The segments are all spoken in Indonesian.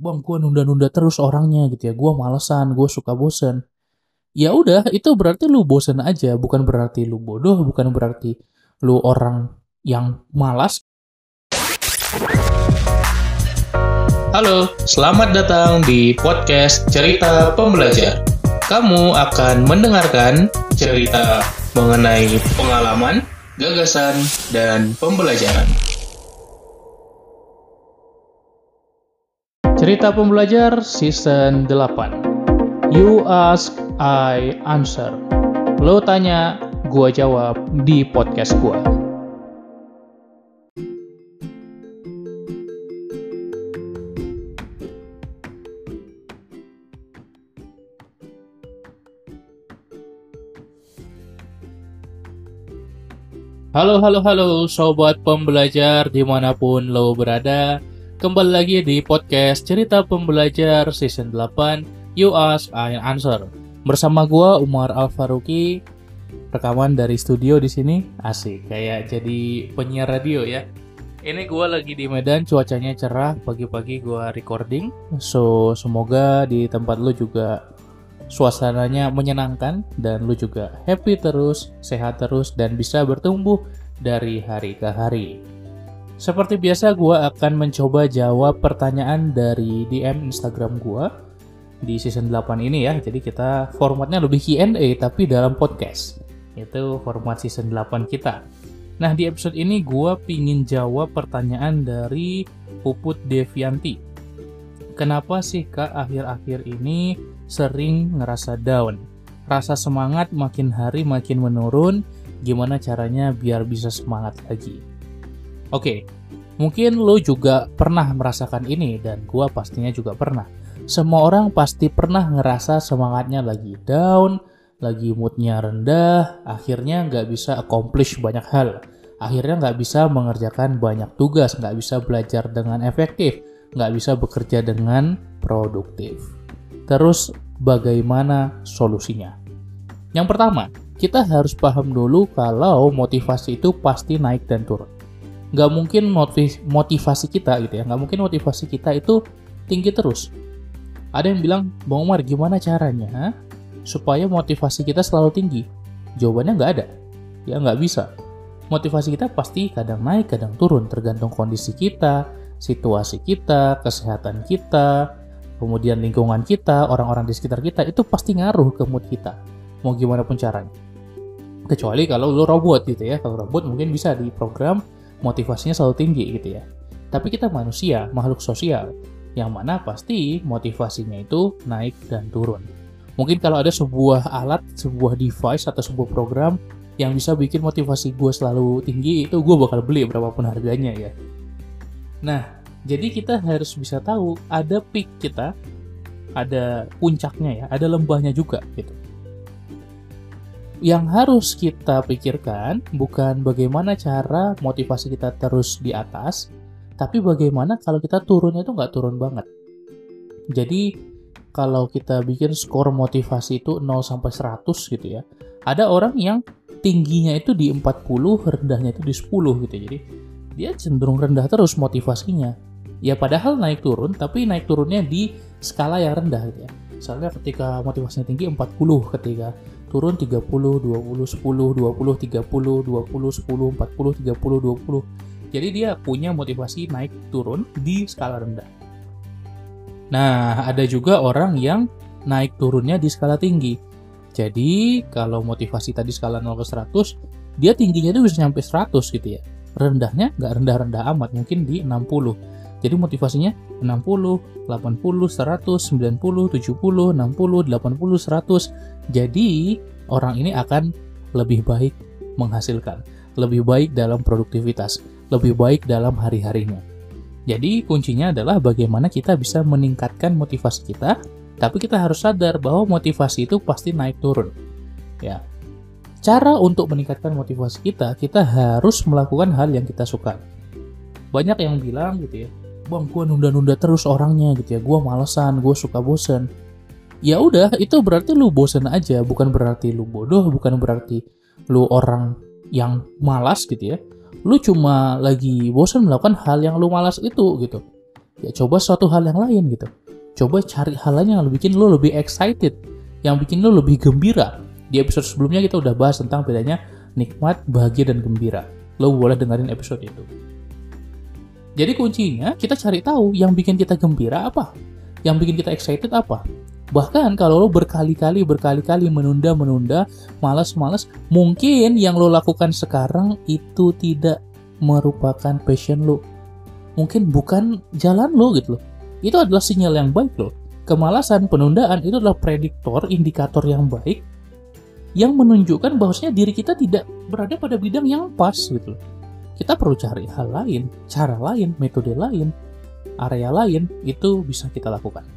bang gue nunda-nunda terus orangnya gitu ya gue malesan gue suka bosen ya udah itu berarti lu bosen aja bukan berarti lu bodoh bukan berarti lu orang yang malas Halo, selamat datang di podcast Cerita Pembelajar. Kamu akan mendengarkan cerita mengenai pengalaman, gagasan, dan pembelajaran. Cerita Pembelajar Season 8 You ask, I answer Lo tanya, gua jawab di podcast gua. Halo, halo, halo, sobat pembelajar di mana pun lo berada. Kembali lagi di podcast Cerita Pembelajar Season 8 You Ask, I Answer. Bersama gua Umar Al Faruqi. Rekaman dari studio di sini asik kayak jadi penyiar radio ya. Ini gua lagi di Medan, cuacanya cerah, pagi-pagi gua recording. So, semoga di tempat lu juga suasananya menyenangkan dan lu juga happy terus, sehat terus dan bisa bertumbuh dari hari ke hari. Seperti biasa gue akan mencoba jawab pertanyaan dari DM Instagram gue di season 8 ini ya. Jadi kita formatnya lebih Q&A tapi dalam podcast. Itu format season 8 kita. Nah di episode ini gue pingin jawab pertanyaan dari Puput Devianti. Kenapa sih kak akhir-akhir ini sering ngerasa down? Rasa semangat makin hari makin menurun, gimana caranya biar bisa semangat lagi? Oke, mungkin lo juga pernah merasakan ini dan gua pastinya juga pernah. Semua orang pasti pernah ngerasa semangatnya lagi down, lagi moodnya rendah, akhirnya nggak bisa accomplish banyak hal. Akhirnya nggak bisa mengerjakan banyak tugas, nggak bisa belajar dengan efektif, nggak bisa bekerja dengan produktif. Terus bagaimana solusinya? Yang pertama, kita harus paham dulu kalau motivasi itu pasti naik dan turun. Nggak mungkin motivasi kita gitu ya, nggak mungkin motivasi kita itu tinggi terus. Ada yang bilang, Bang Umar gimana caranya supaya motivasi kita selalu tinggi? Jawabannya nggak ada. Ya nggak bisa. Motivasi kita pasti kadang naik, kadang turun, tergantung kondisi kita, situasi kita, kesehatan kita, kemudian lingkungan kita, orang-orang di sekitar kita, itu pasti ngaruh ke mood kita. Mau gimana pun caranya. Kecuali kalau lo robot gitu ya, kalau robot mungkin bisa diprogram motivasinya selalu tinggi gitu ya. Tapi kita manusia, makhluk sosial, yang mana pasti motivasinya itu naik dan turun. Mungkin kalau ada sebuah alat, sebuah device atau sebuah program yang bisa bikin motivasi gue selalu tinggi, itu gue bakal beli berapapun harganya ya. Nah, jadi kita harus bisa tahu ada peak kita, ada puncaknya ya, ada lembahnya juga gitu. Yang harus kita pikirkan bukan bagaimana cara motivasi kita terus di atas, tapi bagaimana kalau kita turunnya itu nggak turun banget. Jadi kalau kita bikin skor motivasi itu 0 sampai 100 gitu ya. Ada orang yang tingginya itu di 40, rendahnya itu di 10 gitu. Jadi dia cenderung rendah terus motivasinya. Ya padahal naik turun, tapi naik turunnya di skala yang rendah gitu ya. Misalnya ketika motivasinya tinggi 40, ketika turun 30, 20, 10, 20, 30, 20, 10, 40, 30, 20. Jadi dia punya motivasi naik turun di skala rendah. Nah, ada juga orang yang naik turunnya di skala tinggi. Jadi, kalau motivasi tadi skala 0 ke 100, dia tingginya itu bisa nyampe 100 gitu ya rendahnya nggak rendah-rendah amat mungkin di 60 jadi motivasinya 60, 80, 100, 90, 70, 60, 80, 100 jadi orang ini akan lebih baik menghasilkan lebih baik dalam produktivitas lebih baik dalam hari-harinya. Jadi kuncinya adalah bagaimana kita bisa meningkatkan motivasi kita tapi kita harus sadar bahwa motivasi itu pasti naik turun. Ya. Cara untuk meningkatkan motivasi kita, kita harus melakukan hal yang kita suka. Banyak yang bilang gitu ya, bang gue nunda-nunda terus orangnya gitu ya, gue malesan, gue suka bosen. Ya udah, itu berarti lu bosen aja, bukan berarti lu bodoh, bukan berarti lu orang yang malas gitu ya. Lu cuma lagi bosen melakukan hal yang lu malas itu gitu. ya coba suatu hal yang lain gitu coba cari hal lain yang bikin lo lebih excited yang bikin lo lebih gembira di episode sebelumnya kita udah bahas tentang bedanya nikmat bahagia dan gembira lo boleh dengerin episode itu jadi kuncinya kita cari tahu yang bikin kita gembira apa yang bikin kita excited apa Bahkan kalau lo berkali-kali berkali-kali menunda-menunda, malas-malas, mungkin yang lo lakukan sekarang itu tidak merupakan passion lo. Mungkin bukan jalan lo gitu loh. Itu adalah sinyal yang baik loh. Kemalasan, penundaan itu adalah prediktor, indikator yang baik yang menunjukkan bahwasanya diri kita tidak berada pada bidang yang pas gitu loh. Kita perlu cari hal lain, cara lain, metode lain, area lain, itu bisa kita lakukan.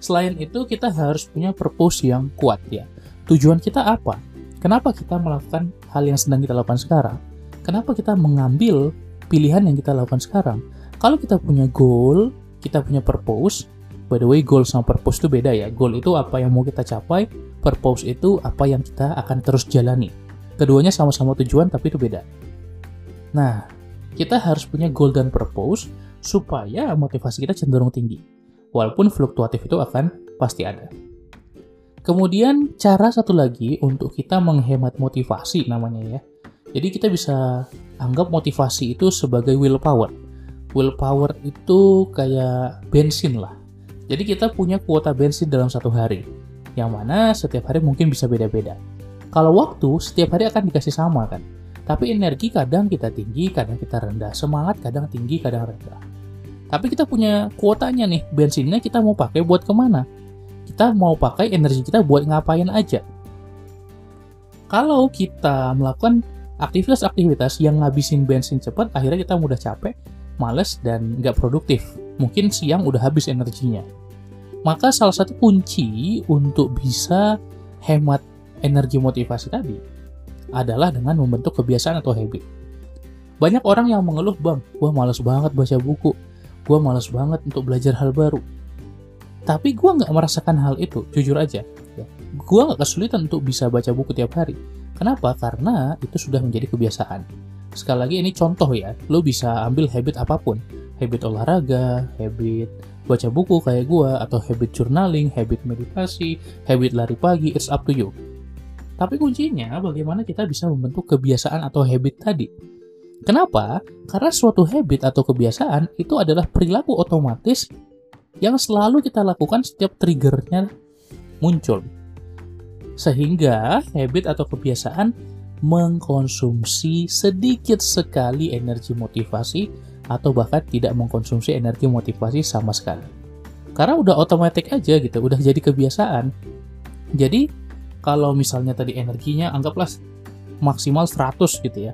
Selain itu, kita harus punya purpose yang kuat ya. Tujuan kita apa? Kenapa kita melakukan hal yang sedang kita lakukan sekarang? Kenapa kita mengambil pilihan yang kita lakukan sekarang? Kalau kita punya goal, kita punya purpose, by the way, goal sama purpose itu beda ya. Goal itu apa yang mau kita capai, purpose itu apa yang kita akan terus jalani. Keduanya sama-sama tujuan, tapi itu beda. Nah, kita harus punya goal dan purpose supaya motivasi kita cenderung tinggi walaupun fluktuatif itu akan pasti ada. Kemudian cara satu lagi untuk kita menghemat motivasi namanya ya. Jadi kita bisa anggap motivasi itu sebagai willpower. Willpower itu kayak bensin lah. Jadi kita punya kuota bensin dalam satu hari. Yang mana setiap hari mungkin bisa beda-beda. Kalau waktu setiap hari akan dikasih sama kan. Tapi energi kadang kita tinggi, kadang kita rendah. Semangat kadang tinggi, kadang rendah. Tapi kita punya kuotanya nih, bensinnya kita mau pakai buat ke mana? Kita mau pakai energi kita buat ngapain aja. Kalau kita melakukan aktivitas-aktivitas yang ngabisin bensin cepat, akhirnya kita mudah capek, males, dan nggak produktif. Mungkin siang udah habis energinya. Maka salah satu kunci untuk bisa hemat energi motivasi tadi adalah dengan membentuk kebiasaan atau habit. Banyak orang yang mengeluh, bang, wah males banget baca buku gue males banget untuk belajar hal baru. Tapi gue nggak merasakan hal itu, jujur aja. Ya. Gue nggak kesulitan untuk bisa baca buku tiap hari. Kenapa? Karena itu sudah menjadi kebiasaan. Sekali lagi ini contoh ya, lo bisa ambil habit apa pun. Habit olahraga, habit baca buku kayak gue, atau habit journaling, habit meditasi, habit lari pagi, it's up to you. Tapi kuncinya bagaimana kita bisa membentuk kebiasaan atau habit tadi Kenapa? Karena suatu habit atau kebiasaan itu adalah perilaku otomatis yang selalu kita lakukan setiap triggernya muncul. Sehingga habit atau kebiasaan mengkonsumsi sedikit sekali energi motivasi atau bahkan tidak mengkonsumsi energi motivasi sama sekali. Karena udah otomatis aja gitu, udah jadi kebiasaan. Jadi kalau misalnya tadi energinya anggaplah maksimal 100 gitu ya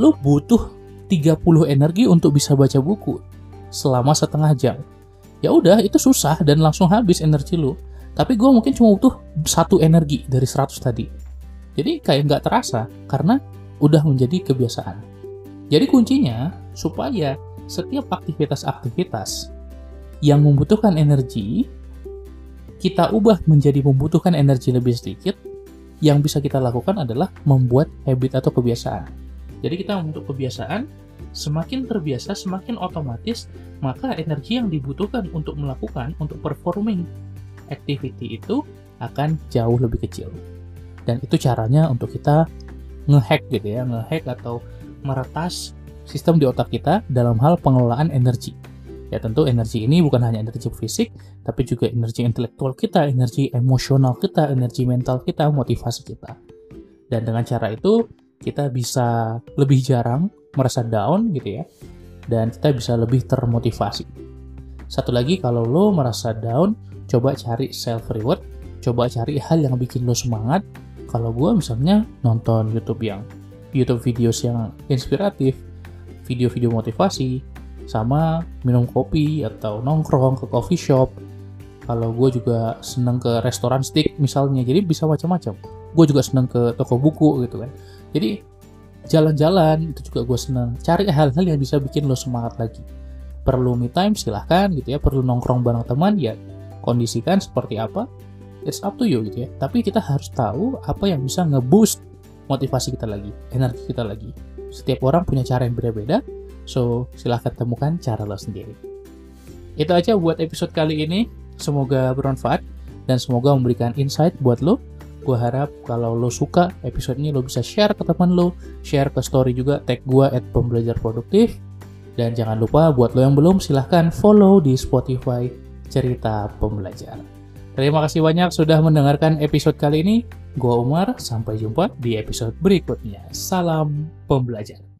lu butuh 30 energi untuk bisa baca buku selama setengah jam. Ya udah, itu susah dan langsung habis energi lu. Tapi gue mungkin cuma butuh satu energi dari 100 tadi. Jadi kayak nggak terasa karena udah menjadi kebiasaan. Jadi kuncinya supaya setiap aktivitas-aktivitas yang membutuhkan energi kita ubah menjadi membutuhkan energi lebih sedikit, yang bisa kita lakukan adalah membuat habit atau kebiasaan. Jadi kita untuk kebiasaan, semakin terbiasa, semakin otomatis, maka energi yang dibutuhkan untuk melakukan, untuk performing activity itu akan jauh lebih kecil. Dan itu caranya untuk kita ngehack gitu ya, ngehack atau meretas sistem di otak kita dalam hal pengelolaan energi. Ya tentu energi ini bukan hanya energi fisik, tapi juga energi intelektual kita, energi emosional kita, energi mental kita, motivasi kita. Dan dengan cara itu kita bisa lebih jarang merasa down gitu ya dan kita bisa lebih termotivasi satu lagi kalau lo merasa down coba cari self reward coba cari hal yang bikin lo semangat kalau gue misalnya nonton YouTube yang YouTube videos yang inspiratif video-video motivasi sama minum kopi atau nongkrong ke coffee shop. Kalau gue juga seneng ke restoran steak misalnya jadi bisa macam-macam. Gue juga seneng ke toko buku gitu kan. Jadi jalan-jalan itu juga gue seneng. Cari hal-hal yang bisa bikin lo semangat lagi. Perlu me time silahkan gitu ya. Perlu nongkrong bareng teman ya kondisikan seperti apa. It's up to you gitu ya. Tapi kita harus tahu apa yang bisa ngeboost motivasi kita lagi energi kita lagi. Setiap orang punya cara yang berbeda So, silahkan temukan cara lo sendiri. Itu aja buat episode kali ini. Semoga bermanfaat dan semoga memberikan insight buat lo. Gue harap kalau lo suka episode ini lo bisa share ke teman lo, share ke story juga, tag gue at pembelajar produktif. Dan jangan lupa buat lo yang belum silahkan follow di Spotify Cerita Pembelajar. Terima kasih banyak sudah mendengarkan episode kali ini. Gua Umar, sampai jumpa di episode berikutnya. Salam pembelajar.